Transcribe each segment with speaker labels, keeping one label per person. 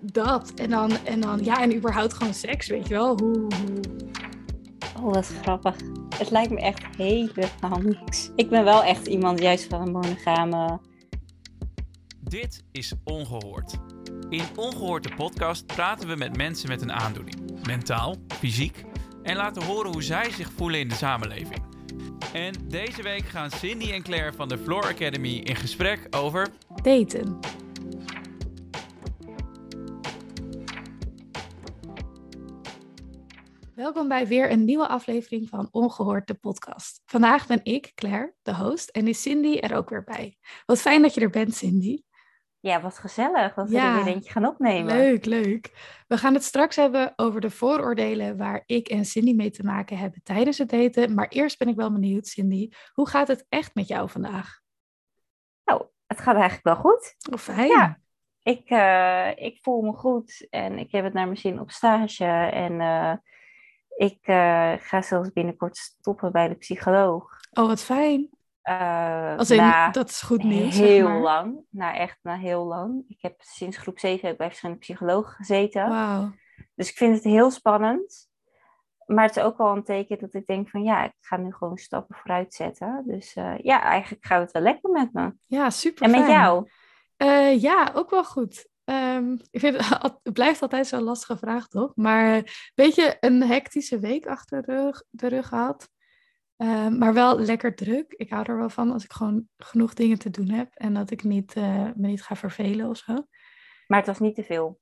Speaker 1: dat. En dan, en dan, ja, en überhaupt gewoon seks, weet je wel. Hoe, hoe...
Speaker 2: Oh, wat grappig. Het lijkt me echt helemaal niks. Ik ben wel echt iemand juist van een monogame...
Speaker 3: Dit is Ongehoord. In Ongehoord de podcast praten we met mensen met een aandoening. Mentaal, fysiek. En laten horen hoe zij zich voelen in de samenleving. En deze week gaan Cindy en Claire van de Floor Academy in gesprek over...
Speaker 1: Daten. Welkom bij weer een nieuwe aflevering van Ongehoord de podcast. Vandaag ben ik, Claire, de host, en is Cindy er ook weer bij. Wat fijn dat je er bent, Cindy.
Speaker 2: Ja, wat gezellig dat we er weer eentje gaan opnemen.
Speaker 1: Leuk, leuk. We gaan het straks hebben over de vooroordelen waar ik en Cindy mee te maken hebben tijdens het daten. Maar eerst ben ik wel benieuwd, Cindy, hoe gaat het echt met jou vandaag?
Speaker 2: Nou, het gaat eigenlijk wel goed.
Speaker 1: Oh, fijn.
Speaker 2: Ja, ik, uh, ik voel me goed en ik heb het naar mijn zin op stage. En uh, ik uh, ga zelfs binnenkort stoppen bij de psycholoog.
Speaker 1: Oh, wat fijn.
Speaker 2: Uh,
Speaker 1: Als in,
Speaker 2: na
Speaker 1: dat is goed nieuws.
Speaker 2: Heel
Speaker 1: zeg maar.
Speaker 2: lang. Nou, echt na heel lang. Ik heb sinds groep 7 heb ik bij verschillende psychologen gezeten. Dus ik vind het heel spannend. Maar het is ook wel een teken dat ik denk van ja, ik ga nu gewoon stappen vooruit zetten. Dus uh, ja, eigenlijk gaat het wel lekker met me.
Speaker 1: Ja, super
Speaker 2: En met jou?
Speaker 1: Uh, ja, ook wel goed. Um, ik vind, het blijft altijd zo'n lastige vraag, toch? Maar een beetje een hectische week achter de rug, de rug gehad. Uh, maar wel lekker druk. Ik hou er wel van als ik gewoon genoeg dingen te doen heb. En dat ik niet, uh, me niet ga vervelen of zo.
Speaker 2: Maar het was niet te veel?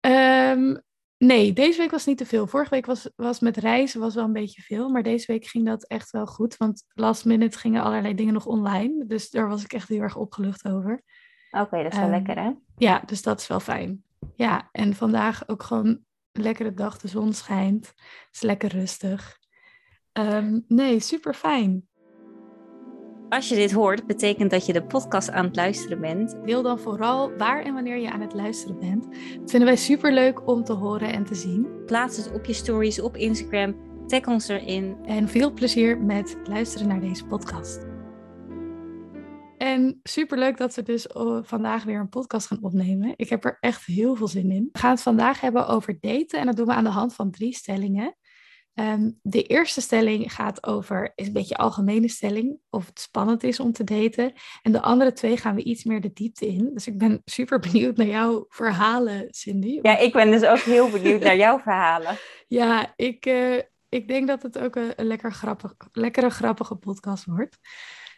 Speaker 1: Um, nee, deze week was niet te veel. Vorige week was, was met reizen was wel een beetje veel. Maar deze week ging dat echt wel goed. Want last minute gingen allerlei dingen nog online. Dus daar was ik echt heel erg opgelucht over.
Speaker 2: Oké, okay, dat is wel um, lekker hè?
Speaker 1: Ja, dus dat is wel fijn. Ja, en vandaag ook gewoon een lekkere dag. De zon schijnt. Het is lekker rustig. Um, nee, super fijn.
Speaker 2: Als je dit hoort, betekent dat je de podcast aan het luisteren bent.
Speaker 1: Deel dan vooral waar en wanneer je aan het luisteren bent. Dat vinden wij super leuk om te horen en te zien.
Speaker 2: Plaats het op je stories op Instagram. Tag ons erin.
Speaker 1: En veel plezier met luisteren naar deze podcast. En super leuk dat we dus vandaag weer een podcast gaan opnemen. Ik heb er echt heel veel zin in. We gaan het vandaag hebben over daten en dat doen we aan de hand van drie stellingen. Um, de eerste stelling gaat over, is een beetje een algemene stelling, of het spannend is om te daten. En de andere twee gaan we iets meer de diepte in. Dus ik ben super benieuwd naar jouw verhalen, Cindy.
Speaker 2: Ja, ik ben dus ook heel benieuwd naar jouw verhalen.
Speaker 1: Ja, ik, uh, ik denk dat het ook een, een lekker grappig, lekkere, grappige podcast wordt.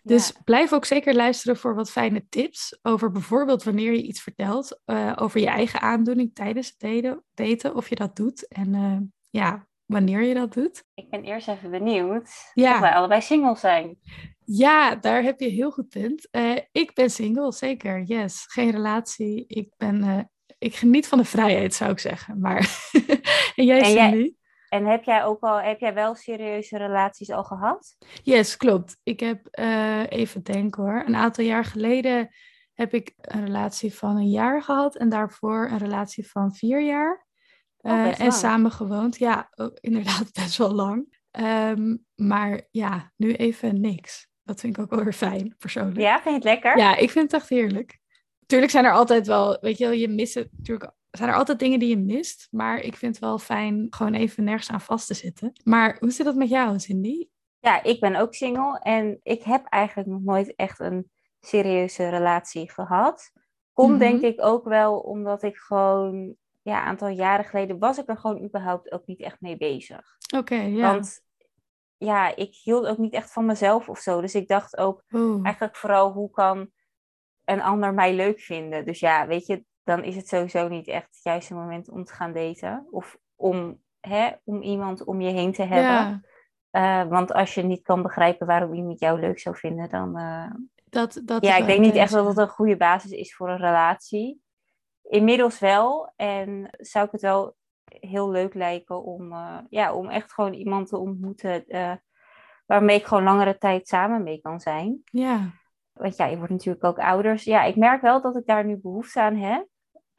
Speaker 1: Dus ja. blijf ook zeker luisteren voor wat fijne tips over bijvoorbeeld wanneer je iets vertelt uh, over je eigen aandoening tijdens het daten, daten of je dat doet. En uh, ja, wanneer je dat doet.
Speaker 2: Ik ben eerst even benieuwd
Speaker 1: ja.
Speaker 2: of wij allebei single zijn.
Speaker 1: Ja, daar heb je heel goed punt. Uh, ik ben single, zeker. Yes, geen relatie. Ik ben, ik geniet van de vrijheid, zou ik zeggen. Maar en jij,
Speaker 2: en? Jij, en heb jij ook al, heb jij wel serieuze relaties al gehad?
Speaker 1: Yes, klopt. Ik heb uh, even denken hoor. Een aantal jaar geleden heb ik een relatie van een jaar gehad en daarvoor een relatie van vier jaar.
Speaker 2: Oh,
Speaker 1: Uh, en samen gewoond. Ja, oh, inderdaad best wel lang. Um, maar ja, nu even niks. Dat vind ik ook wel weer fijn, persoonlijk.
Speaker 2: Ja, vind je het lekker?
Speaker 1: Ja, ik vind het echt heerlijk. Tuurlijk zijn er altijd wel, weet je wel, je mist het. Natuurlijk zijn er altijd dingen die je mist. Maar ik vind het wel fijn gewoon even nergens aan vast te zitten. Maar hoe zit dat met jou, Cindy?
Speaker 2: Ja, ik ben ook single. En ik heb eigenlijk nog nooit echt een serieuze relatie gehad. Komt mm-hmm. denk ik ook wel omdat ik gewoon ja, een aantal jaren geleden was ik er gewoon überhaupt ook niet echt mee bezig.
Speaker 1: Oké, okay, ja.
Speaker 2: Want ja, ik hield ook niet echt van mezelf of zo. Dus ik dacht ook
Speaker 1: Oeh.
Speaker 2: eigenlijk vooral hoe kan een ander mij leuk vinden. Dus ja, weet je, dan is het sowieso niet echt het juiste moment om te gaan daten. Of om, hè, om iemand om je heen te hebben.
Speaker 1: Ja.
Speaker 2: Uh, want als je niet kan begrijpen waarom iemand jou leuk zou vinden, dan... Uh...
Speaker 1: Dat, dat
Speaker 2: ja, ik denk niet echt dat het een goede basis is voor een relatie. Inmiddels wel. En zou ik het wel heel leuk lijken om, uh, ja, om echt gewoon iemand te ontmoeten waarmee ik gewoon langere tijd samen mee kan zijn.
Speaker 1: Ja.
Speaker 2: Want ja, je wordt natuurlijk ook ouders. Ja, ik merk wel dat ik daar nu behoefte aan heb.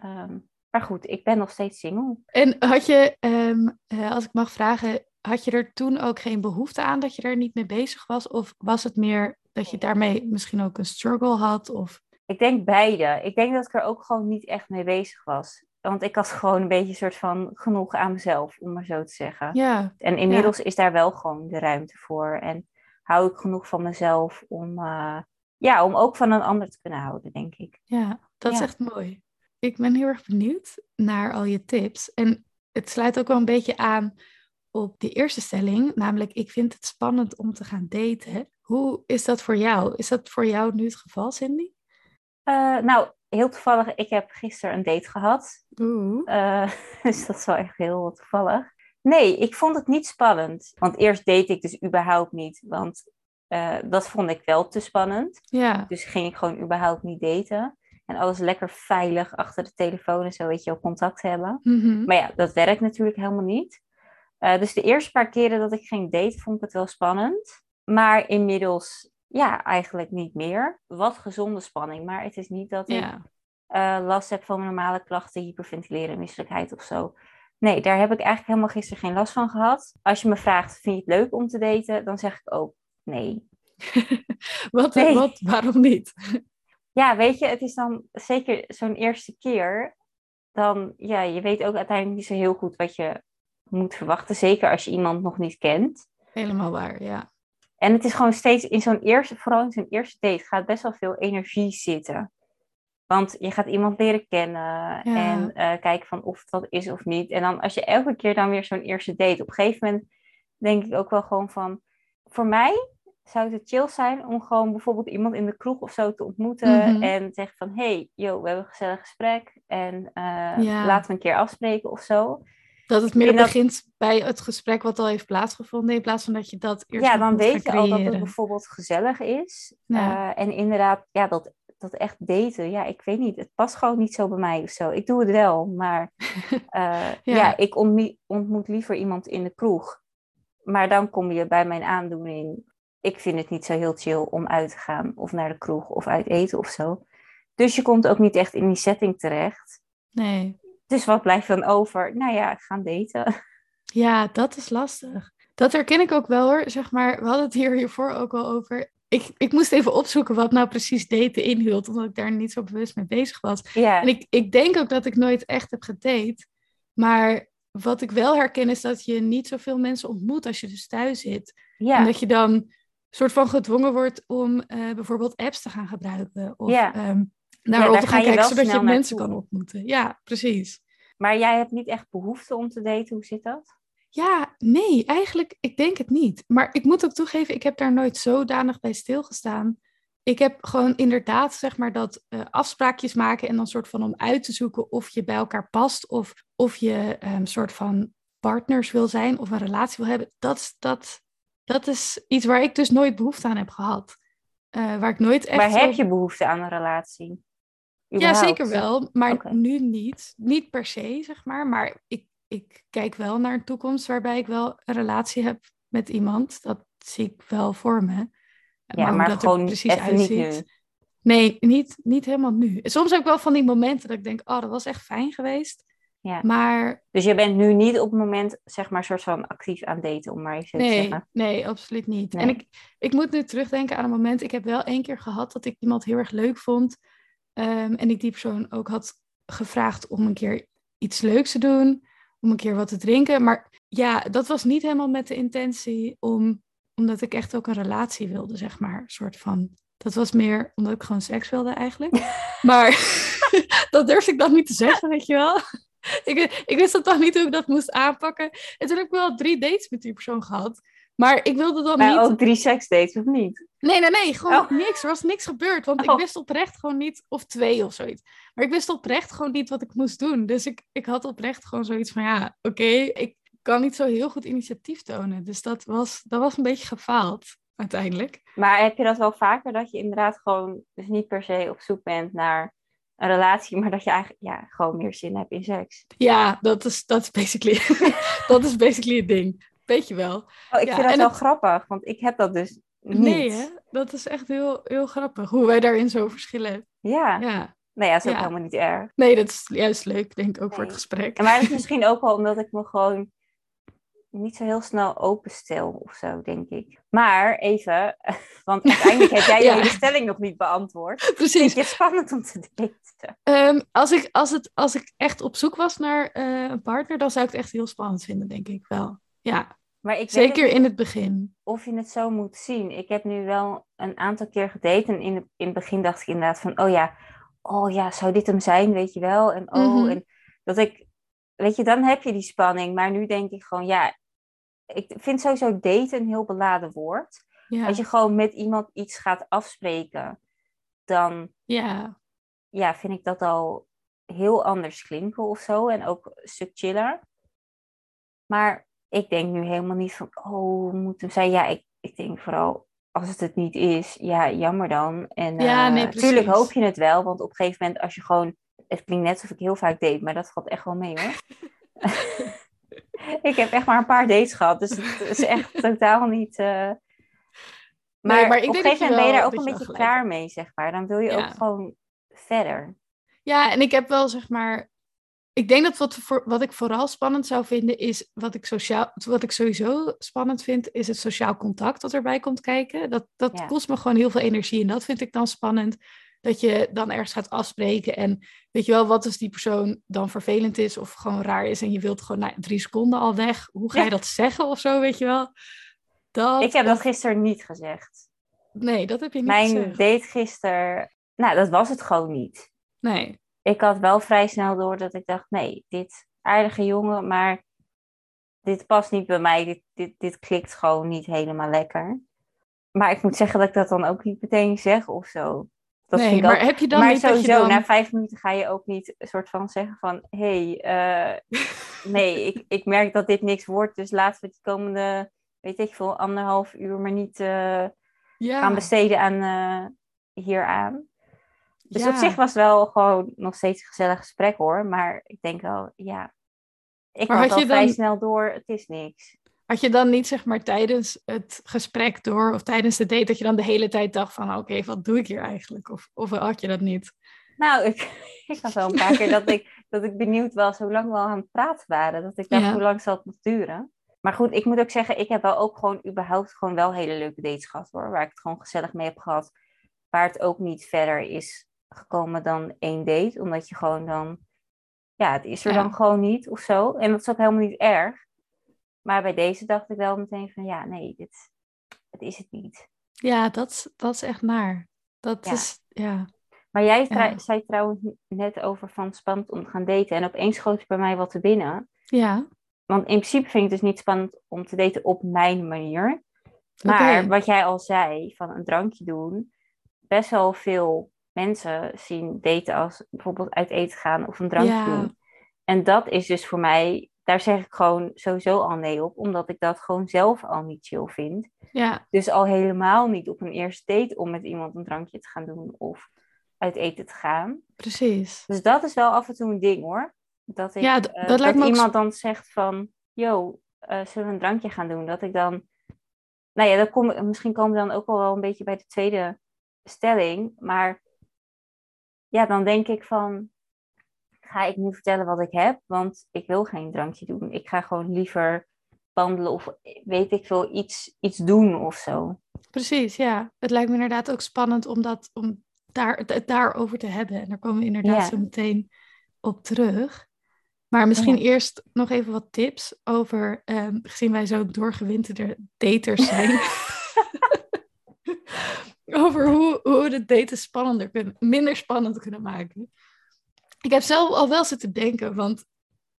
Speaker 2: Um, maar goed, ik ben nog steeds single.
Speaker 1: En had je, um, uh, als ik mag vragen, had je er toen ook geen behoefte aan dat je er niet mee bezig was? Of was het meer dat je daarmee misschien ook een struggle had? Of...
Speaker 2: Ik denk beide. Ik denk dat ik er ook gewoon niet echt mee bezig was. Want ik had gewoon een beetje een soort van genoeg aan mezelf, om maar zo te zeggen.
Speaker 1: Ja,
Speaker 2: En inmiddels is daar wel gewoon de ruimte voor. En hou ik genoeg van mezelf om, eh, ja, om ook van een ander te kunnen houden, denk ik.
Speaker 1: ja, dat is echt mooi. Ik ben heel erg benieuwd naar al je tips. En het sluit ook wel een beetje aan op die eerste stelling, namelijk ik vind het spannend om te gaan daten. Hoe is dat voor jou? Is dat voor jou nu het geval, Cindy?
Speaker 2: Eh, nou, heel toevallig, ik heb gisteren een date gehad.
Speaker 1: Oeh.
Speaker 2: Eh, dus dat is wel echt heel toevallig. Nee, ik vond het niet spannend. Want eerst date ik dus überhaupt niet. Want eh, dat vond ik wel te spannend.
Speaker 1: Ja,
Speaker 2: Dus ging ik gewoon überhaupt niet daten. En alles lekker veilig achter de telefoon en zo, weet je contact hebben.
Speaker 1: Mhm.
Speaker 2: Maar ja, dat werkt natuurlijk helemaal niet. Eh, dus de eerste paar keren dat ik ging daten, vond ik het wel spannend. Maar inmiddels, ja, eigenlijk niet meer. Wat gezonde spanning, maar het is niet dat ik
Speaker 1: ja.
Speaker 2: eh, last heb van normale klachten, hyperventileren, misselijkheid of zo. Nee, daar heb ik eigenlijk helemaal gisteren geen last van gehad. Als je me vraagt, vind je het leuk om te daten? Dan zeg ik ook nee.
Speaker 1: wat,
Speaker 2: Nee.
Speaker 1: wat, waarom niet?
Speaker 2: Ja, weet je, het is dan zeker zo'n eerste keer. Dan, ja, je weet ook uiteindelijk niet zo heel goed wat je moet verwachten. Zeker als je iemand nog niet kent.
Speaker 1: Helemaal waar, ja.
Speaker 2: En het is gewoon steeds in zo'n eerste, vooral in zo'n eerste date, gaat best wel veel energie zitten. Want je gaat iemand leren kennen en eh, kijken van of wat is of niet. En dan als je elke keer dan weer zo'n eerste date, op een gegeven moment denk ik ook wel gewoon van, voor mij zou het chill zijn om gewoon bijvoorbeeld iemand in de kroeg of zo te ontmoeten
Speaker 1: Mhm.
Speaker 2: en zeggen van, hey, yo, we hebben een gezellig gesprek en eh,
Speaker 1: Ja.
Speaker 2: laten we een keer afspreken of zo.
Speaker 1: Dat het meer
Speaker 2: dat-
Speaker 1: begint bij het gesprek wat al heeft plaatsgevonden, in plaats van dat je dat eerst
Speaker 2: ja, dan weet je al dat het bijvoorbeeld gezellig is.
Speaker 1: Ja.
Speaker 2: Eh, en inderdaad, ja, dat, dat echt daten, ja, ik weet niet. Het past gewoon niet zo bij mij of zo. Ik doe het wel, maar eh,
Speaker 1: Ja.
Speaker 2: ja. ik ontmoet, ontmoet liever iemand in de kroeg. Maar dan kom je bij mijn aandoening. Ik vind het niet zo heel chill om uit te gaan of naar de kroeg of uit eten of zo. Dus je komt ook niet echt in die setting terecht.
Speaker 1: Nee,
Speaker 2: Dus wat blijft dan over? Nou ja, gaan daten.
Speaker 1: ja, dat is lastig. Dat herken ik ook wel hoor. Zeg maar, we hadden het hier hiervoor ook al over. Ik, ik moest even opzoeken wat nou precies daten inhield, omdat ik daar niet zo bewust mee bezig was.
Speaker 2: Ja,
Speaker 1: En ik, ik denk ook dat ik nooit echt heb gedate. Maar wat ik wel herken is dat je niet zoveel mensen ontmoet als je dus thuis zit. En dat je dan soort van gedwongen wordt om eh, bijvoorbeeld apps te gaan gebruiken. Of
Speaker 2: Ja.
Speaker 1: daarop
Speaker 2: daar
Speaker 1: te
Speaker 2: ga
Speaker 1: gaan
Speaker 2: je
Speaker 1: kijken, zodat je mensen kan ontmoeten. Ja, precies.
Speaker 2: Maar jij hebt niet echt behoefte om te daten. Hoe zit dat?
Speaker 1: Ja, nee, eigenlijk, ik denk het niet. Maar ik moet ook toegeven, ik heb daar nooit zodanig bij stilgestaan. Ik heb gewoon inderdaad, zeg maar, dat eh, afspraakjes maken en dan soort van om uit te zoeken of je bij elkaar past of of je een soort van partners wil zijn of een relatie wil hebben. Dat, is- dat, dat is iets waar ik dus nooit behoefte aan heb gehad. Eh, waar ik nooit echt.
Speaker 2: maar heb je behoefte aan een relatie?
Speaker 1: Ja, zeker wel, maar nu niet. Niet per se, zeg maar. Maar ik, ik kijk wel naar een toekomst waarbij ik wel een relatie heb met iemand. Dat zie ik wel voor me.
Speaker 2: Ja, maar
Speaker 1: dat
Speaker 2: gewoon
Speaker 1: precies uitziet. Nee, niet, niet helemaal nu. Soms heb ik wel van die momenten dat ik denk, oh, dat was echt fijn geweest.
Speaker 2: Ja.
Speaker 1: Maar
Speaker 2: Dus je bent nu niet op het moment, zeg maar, soort van actief aan daten, om maar even te
Speaker 1: nee,
Speaker 2: zeggen.
Speaker 1: nee, absoluut niet.
Speaker 2: Nee.
Speaker 1: En ik, ik moet nu terugdenken aan een moment. Ik heb wel één keer gehad dat ik iemand heel erg leuk vond. Ehm, en ik die persoon ook had gevraagd om een keer iets leuks te doen. Om een keer wat te drinken. Maar ja, dat was niet helemaal met de intentie om, omdat ik echt ook een relatie wilde, zeg maar. soort van. Dat was meer omdat ik gewoon seks wilde eigenlijk. Maar dat durfde ik dan niet te zeggen, weet je wel. Ik, ik wist dat toch niet hoe ik dat moest aanpakken. En toen heb ik wel drie dates met die persoon gehad. Maar ik wilde dan
Speaker 2: Maar
Speaker 1: niet...
Speaker 2: ook drie seksdates, of niet?
Speaker 1: Nee, nee, nee, gewoon
Speaker 2: Oh.
Speaker 1: niks. Er was niks gebeurd, want ik
Speaker 2: Oh.
Speaker 1: wist oprecht gewoon niet, of twee of zoiets. Maar ik wist oprecht gewoon niet wat ik moest doen. Dus ik, ik had oprecht gewoon zoiets van, ja, oké, ik kan niet zo heel goed initiatief tonen. Dus dat was, dat was een beetje gefaald, uiteindelijk.
Speaker 2: Maar heb je dat wel vaker, dat je inderdaad gewoon, dus niet per se op zoek bent naar een relatie, maar dat je eigenlijk, ja, gewoon meer zin hebt in seks?
Speaker 1: Ja, dat is, dat is, basically, dat is basically het ding. Weet je wel.
Speaker 2: Oh, ik
Speaker 1: Ja,
Speaker 2: vind dat wel
Speaker 1: het-
Speaker 2: grappig, want ik heb dat dus niet.
Speaker 1: Nee, hè? Dat is echt heel, heel grappig, hoe wij daarin zo verschillen.
Speaker 2: Ja.
Speaker 1: Ja.
Speaker 2: nee, ja, dat is ook
Speaker 1: Ja.
Speaker 2: helemaal niet erg.
Speaker 1: Nee, dat is juist leuk, denk ik, ook voor het gesprek.
Speaker 2: En maar dat is misschien ook wel omdat ik me gewoon niet zo heel snel openstel of zo, denk ik. Maar even, want uiteindelijk heb jij
Speaker 1: Ja.
Speaker 2: je stelling nog niet beantwoord. Vind
Speaker 1: Precies.
Speaker 2: je het spannend om te daten?
Speaker 1: Ehm, als, ik, als, het, als ik echt op zoek was naar eh, een partner, dan zou ik het echt heel spannend vinden, denk ik wel. Ja,
Speaker 2: Maar ik
Speaker 1: zeker in het begin.
Speaker 2: of je het zo moet zien. Ik heb nu wel een aantal keer gedate en in, het- in het begin dacht ik inderdaad van, oh ja, oh ja, zou dit hem zijn, weet je wel? En oh,
Speaker 1: Mhm.
Speaker 2: en dat ik, weet je, dan heb je die spanning. Maar nu denk ik gewoon, ja, ik vind sowieso daten een heel beladen woord.
Speaker 1: Ja,
Speaker 2: Als je gewoon met iemand iets gaat afspreken, dan
Speaker 1: ja.
Speaker 2: ja, vind ik dat al heel anders klinken of zo. En ook een stuk chiller. Maar ik denk nu helemaal niet van, oh, moet hem zijn. Ja, ik, ik denk vooral, als het het niet is, ja, jammer dan. En
Speaker 1: Ja,
Speaker 2: eh,
Speaker 1: nee,
Speaker 2: hoop je het wel, want op een gegeven moment als je gewoon, het klinkt net alsof ik heel vaak date, maar dat valt echt wel mee hoor. ik heb echt maar een paar dates gehad, dus het is echt totaal niet... eh, Maar,
Speaker 1: maar ik
Speaker 2: op een gegeven moment ben je daar ook een
Speaker 1: je
Speaker 2: beetje klaar mee, zeg maar. Dan wil je
Speaker 1: Ja.
Speaker 2: ook gewoon verder.
Speaker 1: Ja, en ik heb wel zeg maar. Ik denk dat wat, voor, wat ik vooral spannend zou vinden is. Wat ik, sociaal, wat ik sowieso spannend vind, is het sociaal contact dat erbij komt kijken. Dat, dat
Speaker 2: Ja.
Speaker 1: kost me gewoon heel veel energie. En dat vind ik dan spannend. Dat je dan ergens gaat afspreken. En weet je wel, wat als die persoon dan vervelend is of gewoon raar is. En je wilt gewoon na drie seconden al weg. Hoe ga je dat zeggen of zo, weet je wel? Dat,
Speaker 2: Ik heb dat gisteren niet gezegd.
Speaker 1: Nee, dat heb je niet
Speaker 2: Mijn
Speaker 1: gezegd.
Speaker 2: date gisteren, nou, dat was het gewoon niet.
Speaker 1: Nee.
Speaker 2: Ik had wel vrij snel door dat ik dacht, nee, dit aardige jongen, maar dit past niet bij mij. Dit, dit, dit klikt gewoon niet helemaal lekker. Maar ik moet zeggen dat ik dat dan ook niet meteen zeg of zo. Dat
Speaker 1: nee, maar
Speaker 2: ook-
Speaker 1: heb je dan
Speaker 2: maar
Speaker 1: niet dat je
Speaker 2: sowieso,
Speaker 1: dan...
Speaker 2: na vijf minuten ga je ook niet een soort van zeggen van... Hé, hey, eh, nee, ik, ik merk dat dit niks wordt, dus laten we het komende, weet ik veel, anderhalf uur maar niet
Speaker 1: ja,
Speaker 2: gaan besteden aan eh, hieraan. Dus
Speaker 1: ja.
Speaker 2: op zich was het wel gewoon nog steeds een gezellig gesprek hoor. Maar ik denk wel, ja. Ik
Speaker 1: Maar
Speaker 2: had,
Speaker 1: had
Speaker 2: al
Speaker 1: je
Speaker 2: vrij
Speaker 1: dan-
Speaker 2: snel door, het is niks.
Speaker 1: Had je dan niet, zeg maar, tijdens het gesprek door of tijdens de date, dat je dan de hele tijd dacht van, oké, wat doe ik hier eigenlijk? Of, of had je dat niet?
Speaker 2: Nou, ik, ik had wel een paar keer dat ik, dat ik benieuwd was hoe lang we al aan het praten waren. Dat ik dacht,
Speaker 1: Ja.
Speaker 2: hoe lang zal het nog duren? Maar goed, ik moet ook zeggen, ik heb wel ook gewoon überhaupt gewoon wel hele leuke dates gehad hoor. Waar ik het gewoon gezellig mee heb gehad. Waar het ook niet verder is gekomen dan één date. Omdat je gewoon dan, ja, het is er
Speaker 1: Ja.
Speaker 2: dan gewoon niet of zo. En dat is ook helemaal niet erg. Maar bij deze dacht ik wel meteen van, ja, nee, dit, het is het niet.
Speaker 1: Ja, dat, is- dat is echt naar. Dat
Speaker 2: Ja.
Speaker 1: is, ja.
Speaker 2: Maar jij
Speaker 1: Ja.
Speaker 2: zei trouwens net over van spannend om te gaan daten. En opeens schoot er bij mij wat te binnen.
Speaker 1: Ja,
Speaker 2: Want in principe vind ik het dus niet spannend om te daten op mijn manier. Maar wat jij al zei, van een drankje doen. Best wel veel mensen zien daten als bijvoorbeeld uit eten gaan of een drankje
Speaker 1: Ja.
Speaker 2: doen. En dat is dus voor mij, daar zeg ik gewoon sowieso al nee op. Omdat ik dat gewoon zelf al niet chill vind.
Speaker 1: ja,
Speaker 2: Dus al helemaal niet op een eerste date om met iemand een drankje te gaan doen of uit eten te gaan.
Speaker 1: precies.
Speaker 2: Dus dat is wel af en toe een ding hoor. Dat, ik,
Speaker 1: Ja,
Speaker 2: eh,
Speaker 1: dat ook
Speaker 2: iemand dan zegt van, yo, eh, zullen we een drankje gaan doen? Dat ik dan, nou ja, dan kom, misschien komen we dan ook al wel een beetje bij de tweede stelling. Maar ja, dan denk ik van, ga ik nu vertellen wat ik heb? Want ik wil geen drankje doen. Ik ga gewoon liever wandelen of weet ik veel, iets, iets doen of zo.
Speaker 1: Precies, ja. Het lijkt me inderdaad ook spannend om, dat, om daar, het, het daarover te hebben. En daar komen we inderdaad
Speaker 2: Ja.
Speaker 1: zo meteen op terug. Maar misschien
Speaker 2: Ja.
Speaker 1: eerst nog even wat tips over, ehm, gezien wij zo doorgewinterde daters zijn. over hoe, hoe we de daten spannender kunnen, minder spannend kunnen maken. Ik heb zelf al wel zitten denken, want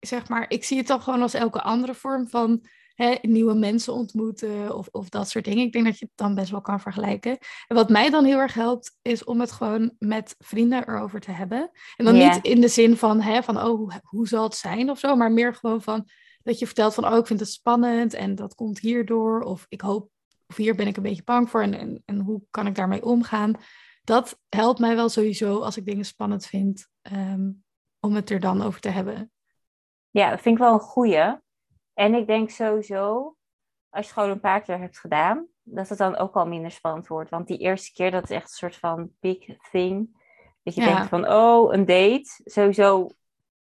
Speaker 1: zeg maar, ik zie het dan gewoon als elke andere vorm van hè, nieuwe mensen ontmoeten of, of dat soort dingen. Ik denk dat je het dan best wel kan vergelijken. En wat mij dan heel erg helpt, is om het gewoon met vrienden erover te hebben. En dan niet in de zin van, hè, van oh, hoe, hoe zal het zijn of zo, maar meer gewoon van dat je vertelt van, oh, ik vind het spannend en dat komt hierdoor. Of ik hoop, of hier ben ik een beetje bang voor en, en, en hoe kan ik daarmee omgaan. Dat helpt mij wel sowieso als ik dingen spannend vind, ehm, om het er dan over te hebben.
Speaker 2: Ja, dat vind ik wel een goeie. En ik denk sowieso, als je het gewoon een paar keer hebt gedaan, dat het dan ook al minder spannend wordt. Want die eerste keer, dat is echt een soort van big thing. Dat je
Speaker 1: Ja.
Speaker 2: denkt van, oh, een date. Sowieso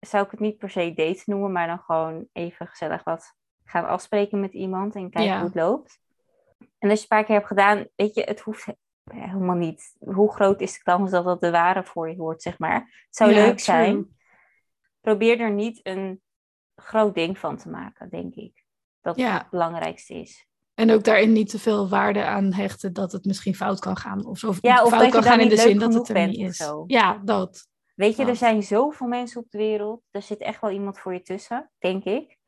Speaker 2: zou ik het niet per se date noemen, maar dan gewoon even gezellig wat gaan afspreken met iemand en kijken
Speaker 1: Ja.
Speaker 2: hoe het loopt. En als je een paar keer hebt gedaan, weet je, het hoeft helemaal niet. Hoe groot is de kans dat dat de ware voor je wordt, zeg maar. Het zou
Speaker 1: Ja,
Speaker 2: leuk
Speaker 1: true.
Speaker 2: zijn. Probeer er niet een groot ding van te maken, denk ik. Dat
Speaker 1: Ja.
Speaker 2: het belangrijkste is.
Speaker 1: En ook daarin niet te veel waarde aan hechten dat het misschien fout kan gaan. Of, zo, of
Speaker 2: Ja, of
Speaker 1: fout
Speaker 2: dat
Speaker 1: kan gaan in de zin dat het er niet is.
Speaker 2: zo.
Speaker 1: Ja, dat.
Speaker 2: Weet je, er zijn zoveel mensen op de wereld. Er zit echt wel iemand voor je tussen, denk ik.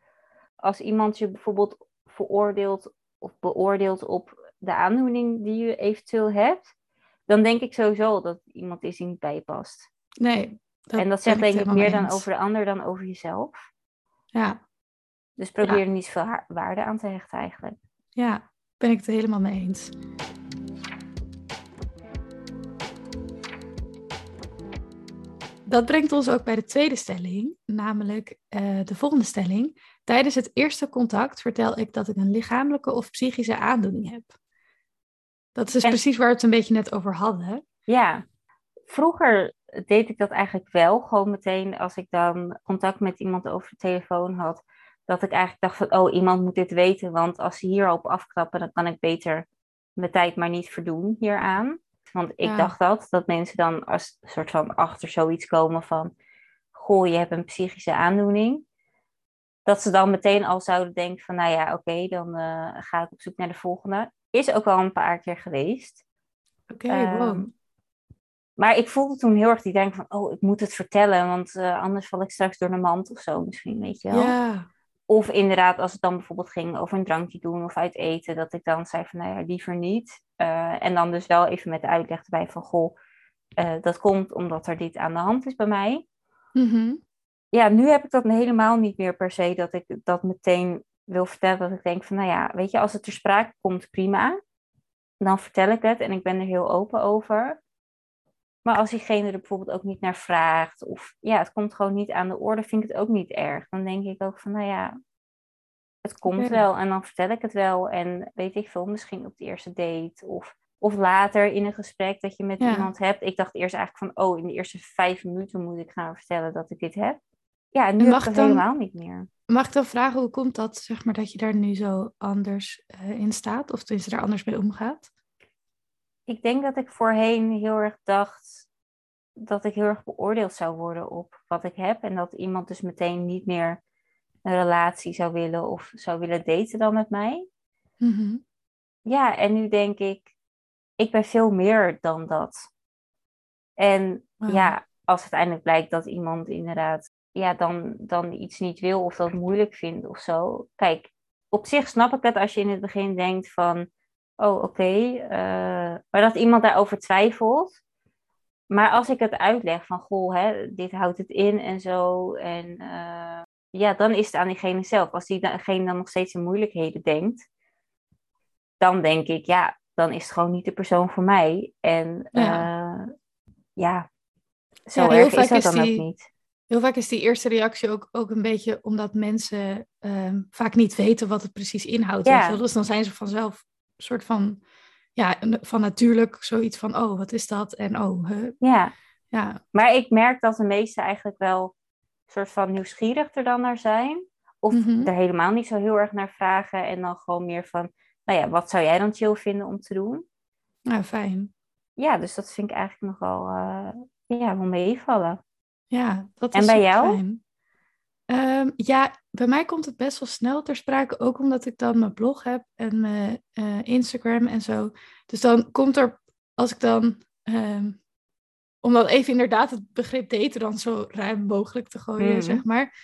Speaker 2: Als iemand je bijvoorbeeld veroordeelt of beoordeelt op de aandoening die je eventueel hebt, dan denk ik sowieso dat iemand is die niet bij je past.
Speaker 1: Nee.
Speaker 2: en dat zegt denk ik meer
Speaker 1: mee
Speaker 2: dan over de ander dan over jezelf.
Speaker 1: Ja,
Speaker 2: Dus probeer
Speaker 1: Ja.
Speaker 2: er niet zoveel ha- waarde aan te hechten eigenlijk.
Speaker 1: ja, ben ik het helemaal mee eens. Dat brengt ons ook bij de tweede stelling, namelijk eh, de volgende stelling. Tijdens het eerste contact vertel ik dat ik een lichamelijke of psychische aandoening heb. Dat is dus
Speaker 2: En-
Speaker 1: precies waar we het een beetje net over hadden.
Speaker 2: Ja, vroeger deed ik dat eigenlijk wel. Gewoon meteen als ik dan contact met iemand over de telefoon had. Dat ik eigenlijk dacht van, oh, iemand moet dit weten. Want als ze hierop afknappen, dan kan ik beter mijn tijd maar niet verdoen hieraan. Want ik
Speaker 1: Ja.
Speaker 2: dacht dat, dat mensen dan als soort van achter zoiets komen van... Goh, je hebt een psychische aandoening. Dat ze dan meteen al zouden denken van, nou ja, oké, dan eh, ga ik op zoek naar de volgende. Is ook al een paar keer geweest.
Speaker 1: Oké,
Speaker 2: Ehm,
Speaker 1: wow.
Speaker 2: Maar ik voelde toen heel erg die denk van, oh, ik moet het vertellen, want eh, anders val ik straks door de mand of zo misschien, weet je wel.
Speaker 1: Ja,
Speaker 2: Of inderdaad, als het dan bijvoorbeeld ging over een drankje doen of uit eten, dat ik dan zei van, nou ja, liever niet. Eh, en dan dus wel even met de uitleg erbij van, goh, eh, dat komt omdat er dit aan de hand is bij mij.
Speaker 1: Mhm.
Speaker 2: Ja, nu heb ik dat helemaal niet meer per se, dat ik dat meteen wil vertellen. Dat ik denk van, nou ja, weet je, als het ter sprake komt, prima. Dan vertel ik het en ik ben er heel open over. Maar als diegene er bijvoorbeeld ook niet naar vraagt, of ja, het komt gewoon niet aan de orde, vind ik het ook niet erg. Dan denk ik ook van, nou ja, het komt wel en dan vertel ik het wel. En weet ik veel, misschien op de eerste date of, of later in een gesprek dat je met
Speaker 1: Ja.
Speaker 2: iemand hebt. Ik dacht eerst eigenlijk van, oh, in de eerste vijf minuten moet ik gaan vertellen dat ik dit heb. Ja, en nu
Speaker 1: En
Speaker 2: heb
Speaker 1: mag
Speaker 2: ik
Speaker 1: dan-
Speaker 2: helemaal niet meer.
Speaker 1: Mag ik dan vragen, hoe komt dat, zeg maar, dat je daar nu zo anders eh, in staat? Of tenminste daar anders mee omgaat?
Speaker 2: Ik denk dat ik voorheen heel erg dacht dat ik heel erg beoordeeld zou worden op wat ik heb. En dat iemand dus meteen niet meer een relatie zou willen of zou willen daten dan met mij.
Speaker 1: Mhm.
Speaker 2: Ja, en nu denk ik, ik ben veel meer dan dat. En ja, als uiteindelijk blijkt dat iemand inderdaad ja, dan, dan iets niet wil of dat moeilijk vindt of zo. Kijk, op zich snap ik het als je in het begin denkt van, oh oké, eh, maar dat iemand daarover twijfelt. Maar als ik het uitleg van, goh, hè, dit houdt het in en zo. En eh, ja, dan is het aan diegene zelf. Als diegene dan nog steeds in moeilijkheden denkt, dan denk ik, ja, dan is het gewoon niet de persoon voor mij. En ja, ja zo
Speaker 1: Ja, heel
Speaker 2: erg is dat
Speaker 1: is
Speaker 2: dan
Speaker 1: die-
Speaker 2: ook niet.
Speaker 1: Heel vaak is die eerste reactie ook, ook een beetje omdat mensen ehm, vaak niet weten wat het precies inhoudt.
Speaker 2: Ja.
Speaker 1: Dus dan zijn ze vanzelf een soort van, ja, van natuurlijk zoiets van, oh, wat is dat? En oh, huh?
Speaker 2: Ja,
Speaker 1: ja,
Speaker 2: maar ik merk dat de meesten eigenlijk wel een soort van nieuwsgierig er dan naar zijn. Of
Speaker 1: Mhm.
Speaker 2: er helemaal niet zo heel erg naar vragen. En dan gewoon meer van, nou ja, wat zou jij dan chill vinden om te doen?
Speaker 1: nou, fijn.
Speaker 2: Ja, dus dat vind ik eigenlijk nogal uh, ja, wel meevallen.
Speaker 1: Ja, dat
Speaker 2: En
Speaker 1: is
Speaker 2: bij
Speaker 1: super
Speaker 2: jou?
Speaker 1: Fijn. Ehm, ja, bij mij komt het best wel snel ter sprake, ook omdat ik dan mijn blog heb en mijn eh, Instagram en zo. Dus dan komt er, als ik dan, ehm, om dan even inderdaad het begrip daten dan zo ruim mogelijk te gooien,
Speaker 2: Mhm.
Speaker 1: zeg maar.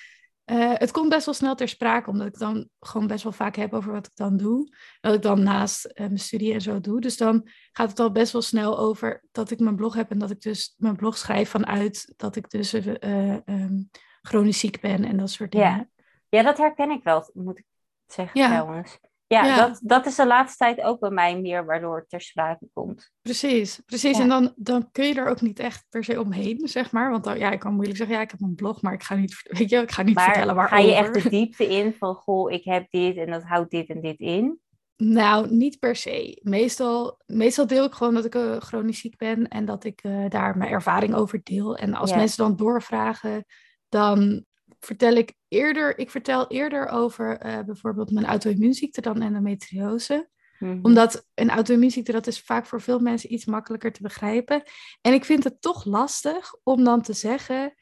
Speaker 1: Eh, het komt best wel snel ter sprake, omdat ik dan gewoon best wel vaak heb over wat ik dan doe. Dat ik dan naast eh, mijn studie en zo doe. Dus dan gaat het al best wel snel over dat ik mijn blog heb en dat ik dus mijn blog schrijf vanuit dat ik dus eh, ehm, chronisch ziek ben en dat soort
Speaker 2: Ja.
Speaker 1: dingen.
Speaker 2: Ja, dat herken ik wel, moet ik zeggen
Speaker 1: Ja.
Speaker 2: trouwens. Ja,
Speaker 1: Ja.
Speaker 2: Dat, dat is de laatste tijd ook bij mij meer waardoor het ter sprake komt.
Speaker 1: Precies, precies.
Speaker 2: Ja.
Speaker 1: En dan, dan kun je er ook niet echt per se omheen, zeg maar. Want dan, ja, ik kan moeilijk zeggen, ja, ik heb een blog, maar ik ga niet, weet je, ik ga niet vertellen waarover.
Speaker 2: ga je echt de diepte in van, goh, ik heb dit en dat houdt dit en dit in?
Speaker 1: Nou, niet per se. Meestal, meestal deel ik gewoon dat ik eh, chronisch ziek ben en dat ik eh, daar mijn ervaring over deel. En als
Speaker 2: Ja.
Speaker 1: mensen dan doorvragen, dan vertel ik eerder, ik vertel eerder over uh, bijvoorbeeld mijn auto-immuunziekte dan endometriose. Mm Omdat een auto-immuunziekte, dat is vaak voor veel mensen iets makkelijker te begrijpen. En ik vind het toch lastig om dan te zeggen,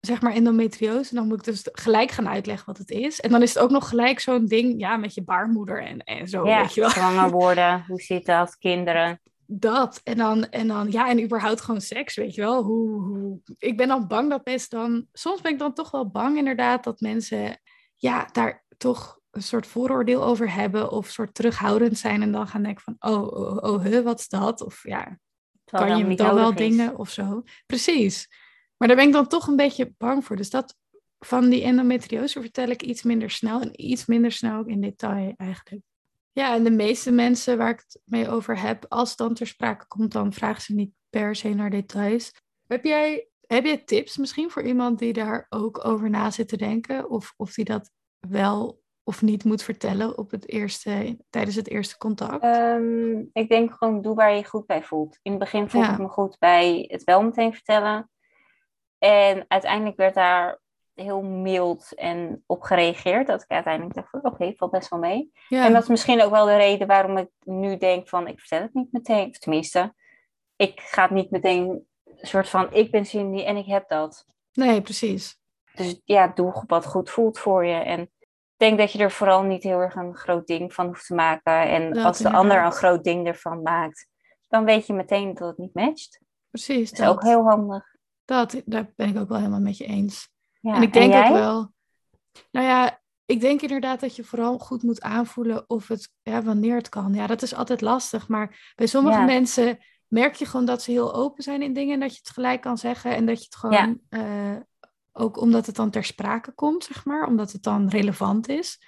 Speaker 1: zeg maar endometriose, dan moet ik dus gelijk gaan uitleggen wat het is. En dan is het ook nog gelijk zo'n ding, ja, met je baarmoeder en, en zo,
Speaker 2: ja,
Speaker 1: weet je wel.
Speaker 2: zwanger worden, hoe zit dat, kinderen.
Speaker 1: Dat, en dan, en dan, ja, en überhaupt gewoon seks, weet je wel. Hoe, hoe... Ik ben dan bang dat mensen dan, soms ben ik dan toch wel bang inderdaad, dat mensen, ja, daar toch een soort vooroordeel over hebben of een soort terughoudend zijn en dan gaan denken van, oh, oh, oh, huh, wat is dat? Of ja, kan je dan wel dingen of zo? Precies. Maar daar ben ik dan toch een beetje bang voor. Dus dat van die endometriose vertel ik iets minder snel en iets minder snel ook in detail eigenlijk. Ja, en de meeste mensen waar ik het mee over heb, als het dan ter sprake komt, dan vragen ze niet per se naar details. Heb jij, heb jij tips misschien voor iemand die daar ook over na zit te denken? Of, of die dat wel of niet moet vertellen op het eerste, tijdens het eerste contact?
Speaker 2: Ehm, ik denk gewoon doe waar je je goed bij voelt. In het begin voelde ik me goed bij het wel meteen vertellen. En uiteindelijk werd daar heel mild en op gereageerd. Dat ik uiteindelijk dacht oké, okay, valt best wel mee. En dat is misschien ook wel de reden waarom ik nu denk van, ik vertel het niet meteen. Of tenminste, ik ga het niet meteen een soort van, ik ben Cindy en ik heb dat.
Speaker 1: Nee, precies.
Speaker 2: Dus ja, doe wat goed voelt voor je. En ik denk dat je er vooral niet heel erg een groot ding van hoeft te maken. En als de ander een groot ding ervan maakt, dan weet je meteen dat het niet matcht.
Speaker 1: Precies.
Speaker 2: Dat is ook heel handig.
Speaker 1: Dat, daar ben ik ook wel helemaal met je eens. Ja, en ik denk ook wel. Nou ja, ik denk inderdaad dat je vooral goed moet aanvoelen of het, ja, wanneer het kan. Ja, dat is altijd lastig. Maar bij sommige mensen merk je gewoon dat ze heel open zijn in dingen en dat je het gelijk kan zeggen. En dat je het gewoon, uh, ook omdat het dan ter sprake komt, zeg maar, omdat het dan relevant is.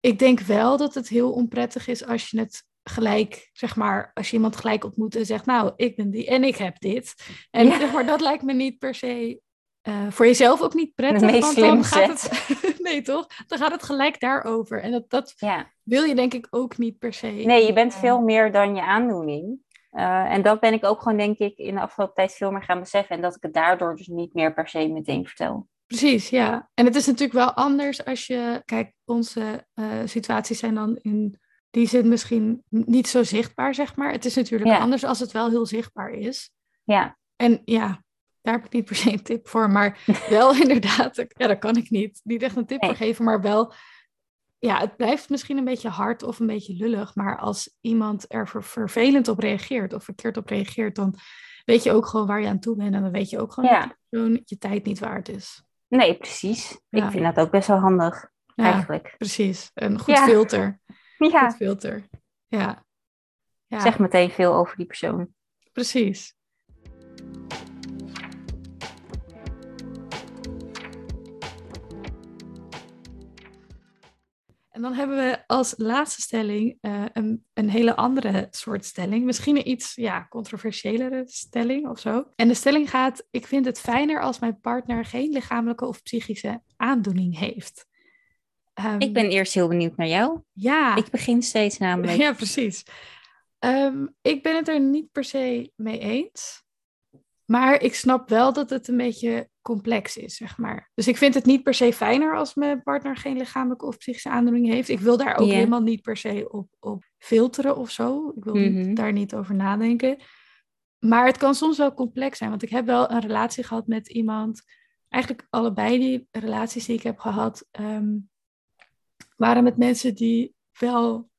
Speaker 1: Ik denk wel dat het heel onprettig is als je het gelijk, zeg maar, als je iemand gelijk ontmoet en zegt, nou, ik ben die en ik heb dit. En ja. zeg maar, dat lijkt me niet per se uh, voor jezelf ook niet prettig. Want dan gaat het, nee, toch? Dan gaat het gelijk daarover. En dat, dat ja. wil je denk ik ook niet per se.
Speaker 2: Nee, je bent veel meer dan je aandoening. Uh, en dat ben ik ook gewoon, denk ik, in de afgelopen tijd veel meer gaan beseffen. En dat ik het daardoor dus niet meer per se meteen vertel.
Speaker 1: Precies, ja. En het is natuurlijk wel anders als je, kijk, onze uh, situaties zijn dan in die zin misschien niet zo zichtbaar, zeg maar. Het is natuurlijk anders als het wel heel zichtbaar is.
Speaker 2: Ja.
Speaker 1: En ja, daar heb ik niet per se een tip voor, maar wel inderdaad, ja, daar kan ik niet, niet echt een tip voor geven, maar wel, ja, het blijft misschien een beetje hard of een beetje lullig, maar als iemand er vervelend op reageert of verkeerd op reageert, dan weet je ook gewoon waar je aan toe bent en dan weet je ook gewoon ja. dat je tijd niet waard is.
Speaker 2: Nee, precies. Ik vind dat ook best wel handig, eigenlijk.
Speaker 1: Precies, een goed filter. Ja. Goed filter, ja.
Speaker 2: ja. Zeg meteen veel over die persoon.
Speaker 1: Precies. En dan hebben we als laatste stelling uh, een, een, hele andere soort stelling. Misschien een iets ja, controversiëlere stelling of zo. En de stelling gaat: Ik vind het fijner als mijn partner geen lichamelijke of psychische aandoening heeft.
Speaker 2: Um, ik ben eerst heel benieuwd naar jou.
Speaker 1: Ja.
Speaker 2: Ik begin steeds namelijk.
Speaker 1: Ja, precies. Um, ik ben het er niet per se mee eens. Maar ik snap wel dat het een beetje complex is, zeg maar. Dus ik vind het niet per se fijner als mijn partner geen lichamelijke of psychische aandoening heeft. Ik wil daar ook helemaal niet per se op, op filteren of zo. Ik wil mhm. daar niet over nadenken. Maar het kan soms wel complex zijn, want ik heb wel een relatie gehad met iemand. Eigenlijk allebei die relaties die ik heb gehad, ehm, waren met mensen die wel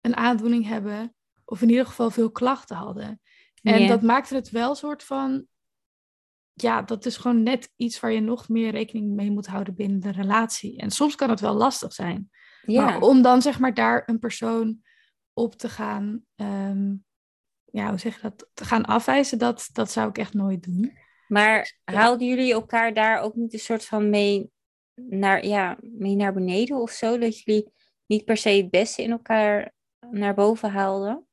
Speaker 1: een aandoening hebben, of in ieder geval veel klachten hadden. En dat maakte het wel een soort van. Ja, dat is gewoon net iets waar je nog meer rekening mee moet houden binnen de relatie. En soms kan het wel lastig zijn. Ja. Maar om dan zeg maar daar een persoon op te gaan. Ehm, ja, hoe zeg je dat? Te gaan afwijzen, dat, dat zou ik echt nooit doen.
Speaker 2: Maar haalden jullie elkaar daar ook niet een soort van mee naar, ja, mee naar beneden of zo? Dat jullie niet per se het beste in elkaar naar boven haalden?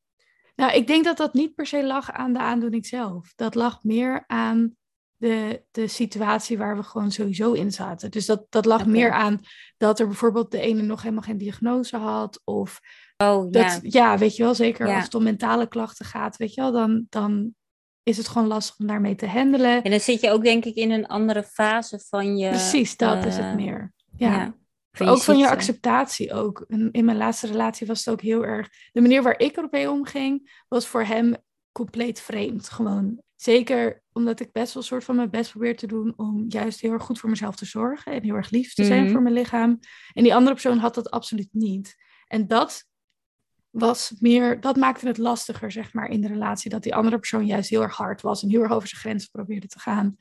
Speaker 1: Nou, ik denk dat dat niet per se lag aan de aandoening zelf. Dat lag meer aan de, de situatie waar we gewoon sowieso in zaten. Dus dat, dat lag meer aan dat er bijvoorbeeld de ene nog helemaal geen diagnose had. Of
Speaker 2: oh,
Speaker 1: dat, ja. ja weet je wel, zeker als het om mentale klachten gaat, weet je wel, dan, dan is het gewoon lastig om daarmee te handelen.
Speaker 2: En dan zit je ook denk ik in een andere fase van je...
Speaker 1: Precies, dat is het
Speaker 2: eh,
Speaker 1: meer. Ja.
Speaker 2: ja, van
Speaker 1: ook van je acceptatie ook. In, mijn laatste relatie was het ook heel erg... De manier waar ik ermee omging, was voor hem compleet vreemd. Gewoon. Zeker omdat ik best wel een soort van mijn best probeer te doen... om juist heel erg goed voor mezelf te zorgen... en heel erg lief te zijn
Speaker 2: Mhm.
Speaker 1: voor mijn lichaam. En die andere persoon had dat absoluut niet. En dat was meer... Dat maakte het lastiger, zeg maar, in de relatie. Dat die andere persoon juist heel erg hard was... en heel erg over zijn grenzen probeerde te gaan.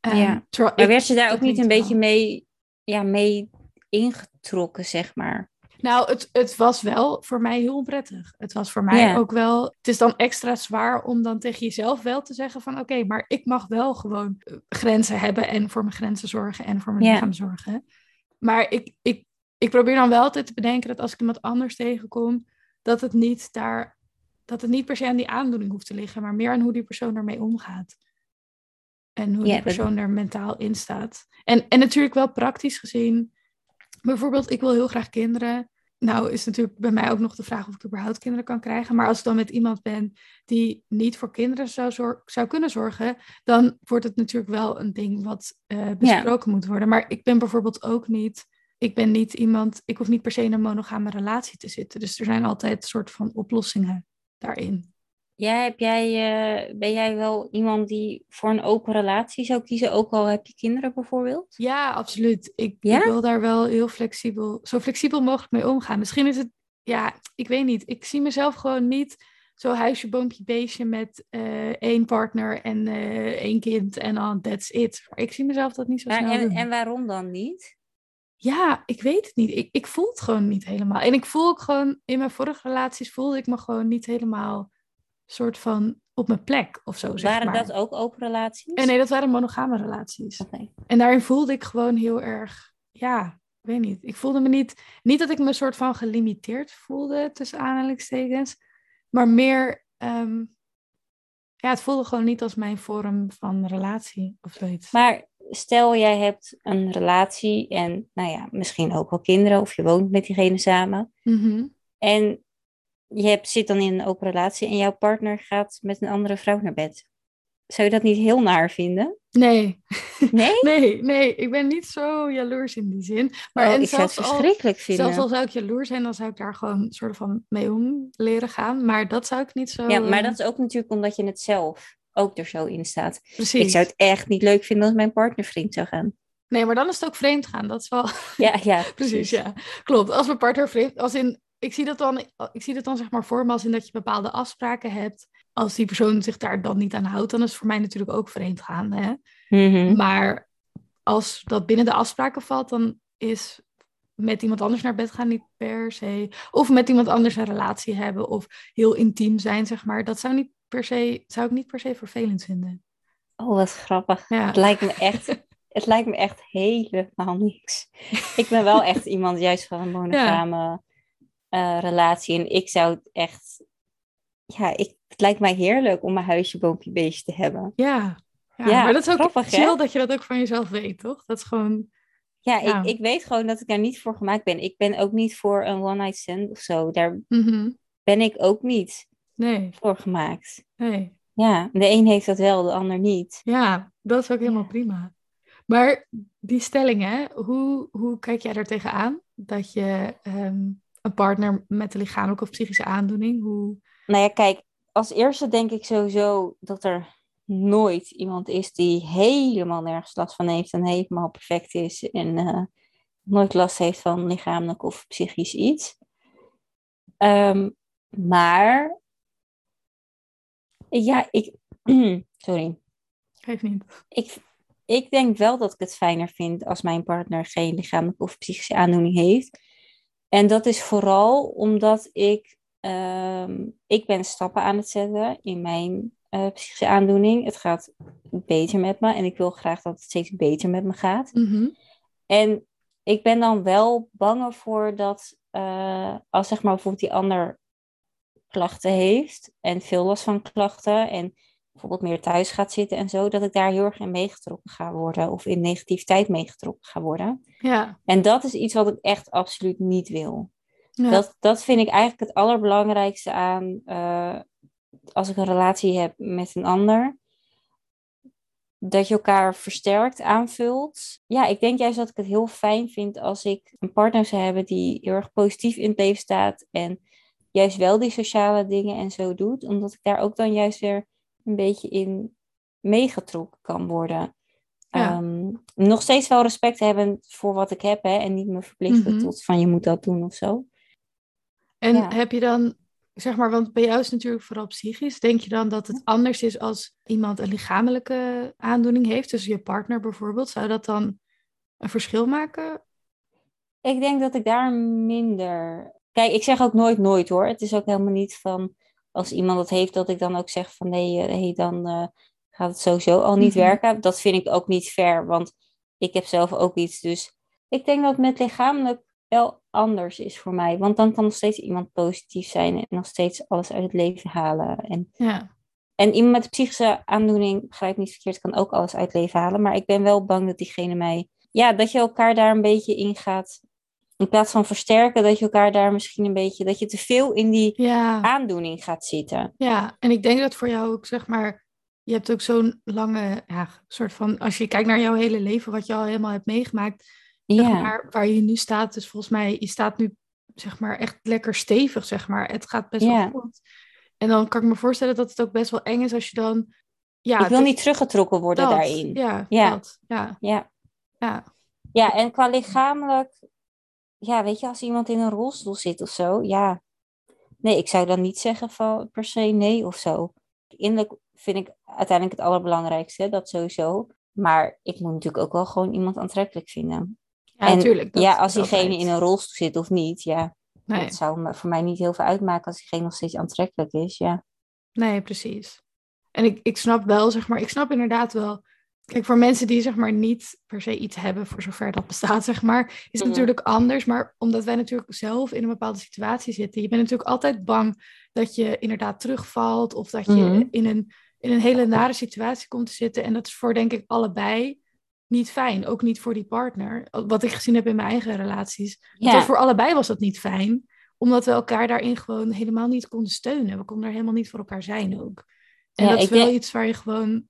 Speaker 1: Ehm,
Speaker 2: Ja. Maar
Speaker 1: ik
Speaker 2: werd je daar ook niet een beetje mee, ja, mee ingetrokken, zeg maar?
Speaker 1: Nou, het, het was wel voor mij heel onprettig. Het was voor mij
Speaker 2: Ja.
Speaker 1: ook wel. Het is dan extra zwaar om dan tegen jezelf wel te zeggen: van oké, maar ik mag wel gewoon eh, grenzen hebben en voor mijn grenzen zorgen en voor mijn
Speaker 2: Ja.
Speaker 1: lichaam zorgen. Maar ik, ik, ik probeer dan wel altijd te bedenken dat als ik iemand anders tegenkom, dat het niet daar. Dat het niet per se aan die aandoening hoeft te liggen, maar meer aan hoe die persoon ermee omgaat. En hoe
Speaker 2: Ja,
Speaker 1: die
Speaker 2: dat-
Speaker 1: persoon er mentaal in staat. En, en natuurlijk wel praktisch gezien. Bijvoorbeeld, ik wil heel graag kinderen. Nou is natuurlijk bij mij ook nog de vraag of ik überhaupt kinderen kan krijgen. Maar als ik dan met iemand ben die niet voor kinderen zou, zor- zou kunnen zorgen, dan wordt het natuurlijk wel een ding wat eh, besproken moet worden. Maar ik ben bijvoorbeeld ook niet, ik ben niet iemand, ik hoef niet per se in een monogame relatie te zitten. Dus er zijn altijd soort van oplossingen daarin.
Speaker 2: Ja, heb jij, eh, ben jij wel iemand die voor een open relatie zou kiezen, ook al heb je kinderen bijvoorbeeld?
Speaker 1: Ja, absoluut. Ik,
Speaker 2: Ja?
Speaker 1: ik wil daar wel heel flexibel, zo flexibel mogelijk mee omgaan. Misschien is het, ja, ik weet niet. Ik zie mezelf gewoon niet zo huisje, boompje, beestje met eh, één partner en eh, één kind en dan that's it. Ik zie mezelf dat niet zo
Speaker 2: Maar
Speaker 1: snel
Speaker 2: en,
Speaker 1: doen.
Speaker 2: en waarom dan niet?
Speaker 1: Ja, ik weet het niet. Ik, ik voel het gewoon niet helemaal. En ik voel ook gewoon, in mijn vorige relaties voelde ik me gewoon niet helemaal soort van op mijn plek of zo, zeg
Speaker 2: Waren
Speaker 1: maar.
Speaker 2: dat ook open relaties?
Speaker 1: En nee, dat waren monogame relaties. En daarin voelde ik gewoon heel erg, ja, ik weet niet. Ik voelde me niet, niet dat ik me soort van gelimiteerd voelde, tussen aanhalingstekens, maar meer, ehm, ja, het voelde gewoon niet als mijn vorm van relatie of zoiets.
Speaker 2: Maar stel jij hebt een relatie en nou ja, misschien ook wel kinderen of je woont met diegene samen.
Speaker 1: Mhm.
Speaker 2: En je hebt, zit dan in een open relatie en jouw partner gaat met een andere vrouw naar bed. Zou je dat niet heel naar vinden?
Speaker 1: Nee,
Speaker 2: Nee?
Speaker 1: nee, nee, ik ben niet zo jaloers in die zin. Maar
Speaker 2: oh,
Speaker 1: en
Speaker 2: ik zou het
Speaker 1: al,
Speaker 2: verschrikkelijk vinden.
Speaker 1: zelfs al zou ik jaloers zijn, dan zou ik daar gewoon soort van mee om leren gaan. Maar dat zou ik niet zo...
Speaker 2: Ja, maar dat is ook natuurlijk omdat je het zelf ook er zo in staat.
Speaker 1: Precies.
Speaker 2: Ik zou het echt niet leuk vinden als mijn partner vriend zou gaan.
Speaker 1: Nee, maar dan is het ook vreemd gaan. Dat is wel...
Speaker 2: Ja, ja.
Speaker 1: Precies, ja. Klopt. Als mijn partner vreemd... Als in, ik, zie dat dan, ik zie dat dan zeg maar voor me als in dat je bepaalde afspraken hebt. Als die persoon zich daar dan niet aan houdt, dan is het voor mij natuurlijk ook vreemd gaan. Hè?
Speaker 2: Mhm.
Speaker 1: Maar als dat binnen de afspraken valt, dan is met iemand anders naar bed gaan niet per se. Of met iemand anders een relatie hebben of heel intiem zijn, zeg maar. Dat zou, niet per se, zou ik niet per se vervelend vinden.
Speaker 2: Oh, wat grappig.
Speaker 1: Ja.
Speaker 2: Het lijkt me echt, het lijkt me echt helemaal niks. Ik ben wel echt iemand juist van een monogame eh, relatie. En ik zou het echt... Ja, ik, het lijkt mij heerlijk om mijn huisje, boompje, beestje te hebben.
Speaker 1: Ja. Ja,
Speaker 2: Ja,
Speaker 1: maar dat is ook
Speaker 2: grappig, hè?
Speaker 1: chill dat je dat ook van jezelf weet, toch? Dat is gewoon...
Speaker 2: Ja,
Speaker 1: Ja.
Speaker 2: Ik, ik weet gewoon dat ik daar niet voor gemaakt ben. Ik ben ook niet voor een one-night stand of zo. Daar
Speaker 1: mhm.
Speaker 2: ben ik ook niet
Speaker 1: Nee,
Speaker 2: voor gemaakt.
Speaker 1: nee.
Speaker 2: Ja, de een heeft dat wel, de ander niet.
Speaker 1: Ja, dat is ook helemaal
Speaker 2: Ja.
Speaker 1: prima. Maar die stelling, hè, hoe, hoe kijk jij er tegenaan? Dat je ehm, een partner met een lichamelijke of psychische aandoening, hoe...
Speaker 2: Nou ja, kijk, als eerste denk ik sowieso dat er nooit iemand is die helemaal nergens last van heeft en helemaal perfect is en eh, nooit last heeft van lichamelijk of psychisch iets. Ehm, maar, ja, ik, sorry,
Speaker 1: Geeft niet.
Speaker 2: ik, ik denk wel dat ik het fijner vind als mijn partner geen lichamelijke of psychische aandoening heeft. En dat is vooral omdat ik, ehm, ik ben stappen aan het zetten in mijn eh, psychische aandoening. Het gaat beter met me en ik wil graag dat het steeds beter met me gaat.
Speaker 1: Mhm.
Speaker 2: En ik ben dan wel bang voor dat eh, als zeg maar bijvoorbeeld die ander klachten heeft en veel last van klachten en bijvoorbeeld meer thuis gaat zitten en zo, dat ik daar heel erg in meegetrokken ga worden of in negativiteit meegetrokken ga worden.
Speaker 1: Ja,
Speaker 2: En dat is iets wat ik echt absoluut niet wil.
Speaker 1: ja.
Speaker 2: Dat, dat vind ik eigenlijk het allerbelangrijkste aan, eh, als ik een relatie heb met een ander, dat je elkaar versterkt, aanvult. Ja, ik denk juist dat ik het heel fijn vind als ik een partner zou hebben die heel erg positief in het leven staat en juist wel die sociale dingen en zo doet, omdat ik daar ook dan juist weer een beetje in meegetrokken kan worden. Ehm, nog steeds wel respect hebben voor wat ik heb hè, en niet me verplichten mhm. tot van je moet dat doen of zo.
Speaker 1: En heb je dan, zeg maar, want bij jou is het natuurlijk vooral psychisch. Denk je dan dat het anders is als iemand een lichamelijke aandoening heeft, dus je partner bijvoorbeeld? Zou dat dan een verschil maken?
Speaker 2: Ik denk dat ik daar minder. Kijk, ik zeg ook nooit nooit hoor. Het is ook helemaal niet van als iemand het heeft, dat ik dan ook zeg van nee, eh, hey, dan uh, gaat het sowieso al niet mhm. werken. Dat vind ik ook niet fair, want ik heb zelf ook iets. Dus ik denk dat met lichamelijk wel anders is voor mij. Want dan kan nog steeds iemand positief zijn en nog steeds alles uit het leven halen. En,
Speaker 1: ja.
Speaker 2: en iemand met psychische aandoening, begrijp niet verkeerd, kan ook alles uit het leven halen. Maar ik ben wel bang dat diegene mij, ja, dat je elkaar daar een beetje in gaat. In plaats van versterken, dat je elkaar daar misschien een beetje, dat je te veel in die aandoening gaat zitten.
Speaker 1: Ja, en ik denk dat voor jou ook, zeg maar, je hebt ook zo'n lange, ja, soort van, als je kijkt naar jouw hele leven, wat je al helemaal hebt meegemaakt, ja. maar, waar je nu staat, dus volgens mij, je staat nu zeg maar echt lekker stevig, zeg maar. Het gaat best wel goed. En dan kan ik me voorstellen dat het ook best wel eng is als je dan... Ja,
Speaker 2: ik wil niet teruggetrokken worden daarin.
Speaker 1: Ja, ja. Dat, ja.
Speaker 2: Ja.
Speaker 1: ja.
Speaker 2: Ja, en qua lichamelijk... Ja, weet je, als iemand in een rolstoel zit of zo, ja. Nee, ik zou dan niet zeggen van per se nee of zo. Innerlijk vind ik uiteindelijk het allerbelangrijkste, dat sowieso. Maar ik moet natuurlijk ook wel gewoon iemand aantrekkelijk vinden.
Speaker 1: Ja, en, natuurlijk.
Speaker 2: Ja, als diegene in een rolstoel zit of niet, ja. Nee. Dat zou voor mij niet heel veel uitmaken als diegene nog steeds aantrekkelijk is, ja.
Speaker 1: Nee, precies. En ik, ik snap wel, zeg maar, ik snap inderdaad wel. Kijk, voor mensen die zeg maar niet per se iets hebben, voor zover dat bestaat, zeg maar, is het mhm. natuurlijk anders. Maar omdat wij natuurlijk zelf in een bepaalde situatie zitten, je bent natuurlijk altijd bang dat je inderdaad terugvalt of dat je mhm. in, een, in een hele nare situatie komt te zitten. En dat is voor denk ik allebei niet fijn. Ook niet voor die partner. Wat ik gezien heb in mijn eigen relaties. Voor allebei was dat niet fijn. Omdat we elkaar daarin gewoon helemaal niet konden steunen. We konden er helemaal niet voor elkaar zijn ook. En dat is wel iets waar je gewoon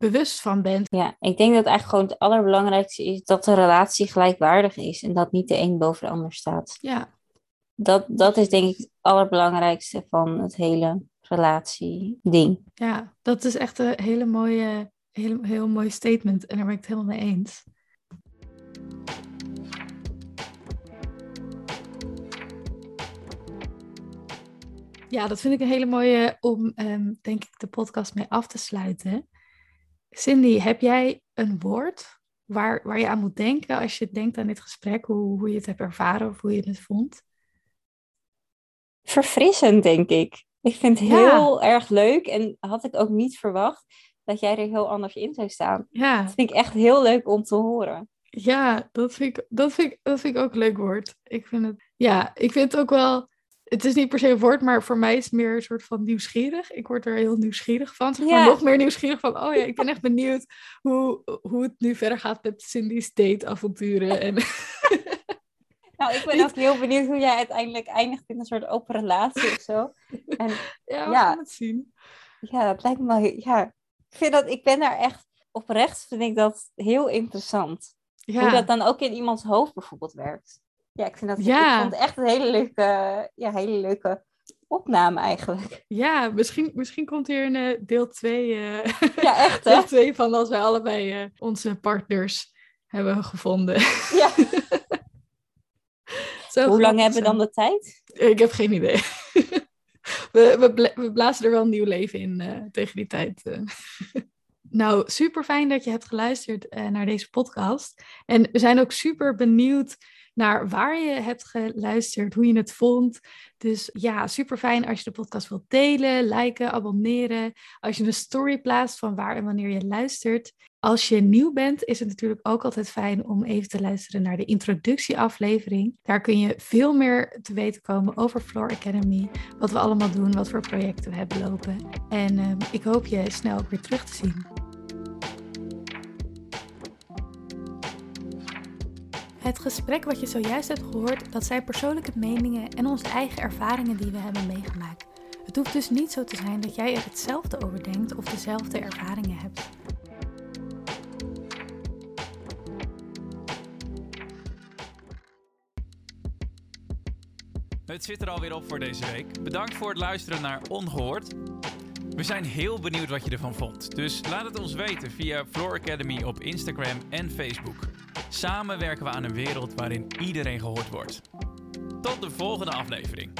Speaker 1: bewust van bent.
Speaker 2: Ja, ik denk dat eigenlijk gewoon het allerbelangrijkste is dat de relatie gelijkwaardig is. En dat niet de een boven de ander staat.
Speaker 1: Ja.
Speaker 2: Dat, dat is denk ik het allerbelangrijkste van het hele relatie-ding.
Speaker 1: Ja, dat is echt een hele mooie Heel, heel mooi statement en daar ben ik het helemaal mee eens. Ja, dat vind ik een hele mooie om, um, denk ik, de podcast mee af te sluiten. Cindy, heb jij een woord waar, waar je aan moet denken als je denkt aan dit gesprek, hoe, hoe je het hebt ervaren of hoe je het vond?
Speaker 2: Verfrissend, denk ik. Ik vind het heel erg leuk en had ik ook niet verwacht dat jij er heel anders in zou staan.
Speaker 1: Ja.
Speaker 2: Dat vind ik echt heel leuk om te horen.
Speaker 1: Ja, dat vind ik, dat vind ik, dat vind ik ook een leuk woord. Ik vind het, ja, ik vind het ook wel, het is niet per se een woord, maar voor mij is het meer een soort van nieuwsgierig. Ik word er heel nieuwsgierig van. Zeg maar, nog meer nieuwsgierig van, oh ja, ik ben echt benieuwd hoe, hoe het nu verder gaat met Cindy's date-avonturen. En...
Speaker 2: Nou, ik ben ook heel benieuwd hoe jij uiteindelijk eindigt in een soort open relatie of zo. En,
Speaker 1: ja, we ja, gaan het zien.
Speaker 2: Ja, dat lijkt me wel, ja, ik, vind dat, ik ben daar echt oprecht, vind ik dat heel interessant. Hoe dat dan ook in iemands hoofd bijvoorbeeld werkt. Ja, ik vind dat ja. ik vond het echt een hele leuke, ja, hele leuke opname eigenlijk.
Speaker 1: Ja, misschien, misschien komt hier een uh, deel 2. Uh,
Speaker 2: eh, ja, echt?
Speaker 1: Deel 2 van als wij allebei uh, onze partners hebben gevonden. Ja.
Speaker 2: Hoe lang hebben we dan de tijd?
Speaker 1: Ik heb geen idee we, we, we, blazen er wel een nieuw leven in uh, tegen die tijd. Nou, super fijn dat je hebt geluisterd naar deze podcast. En we zijn ook super benieuwd naar waar je hebt geluisterd, hoe je het vond. Dus ja, super fijn als je de podcast wilt delen, liken, abonneren. Als je een story plaatst van waar en wanneer je luistert. Als je nieuw bent, is het natuurlijk ook altijd fijn om even te luisteren naar de introductieaflevering. Daar kun je veel meer te weten komen over Floor Academy, wat we allemaal doen, wat voor projecten we hebben lopen. En ehm, ik hoop je snel ook weer terug te zien. Het gesprek wat je zojuist hebt gehoord, dat zijn persoonlijke meningen en onze eigen ervaringen die we hebben meegemaakt. Het hoeft dus niet zo te zijn dat jij er hetzelfde over denkt of dezelfde ervaringen hebt.
Speaker 3: Het zit er alweer op voor deze week. Bedankt voor het luisteren naar Ongehoord. We zijn heel benieuwd wat je ervan vond. Dus laat het ons weten via Floor Academy op Instagram en Facebook. Samen werken we aan een wereld waarin iedereen gehoord wordt. Tot de volgende aflevering.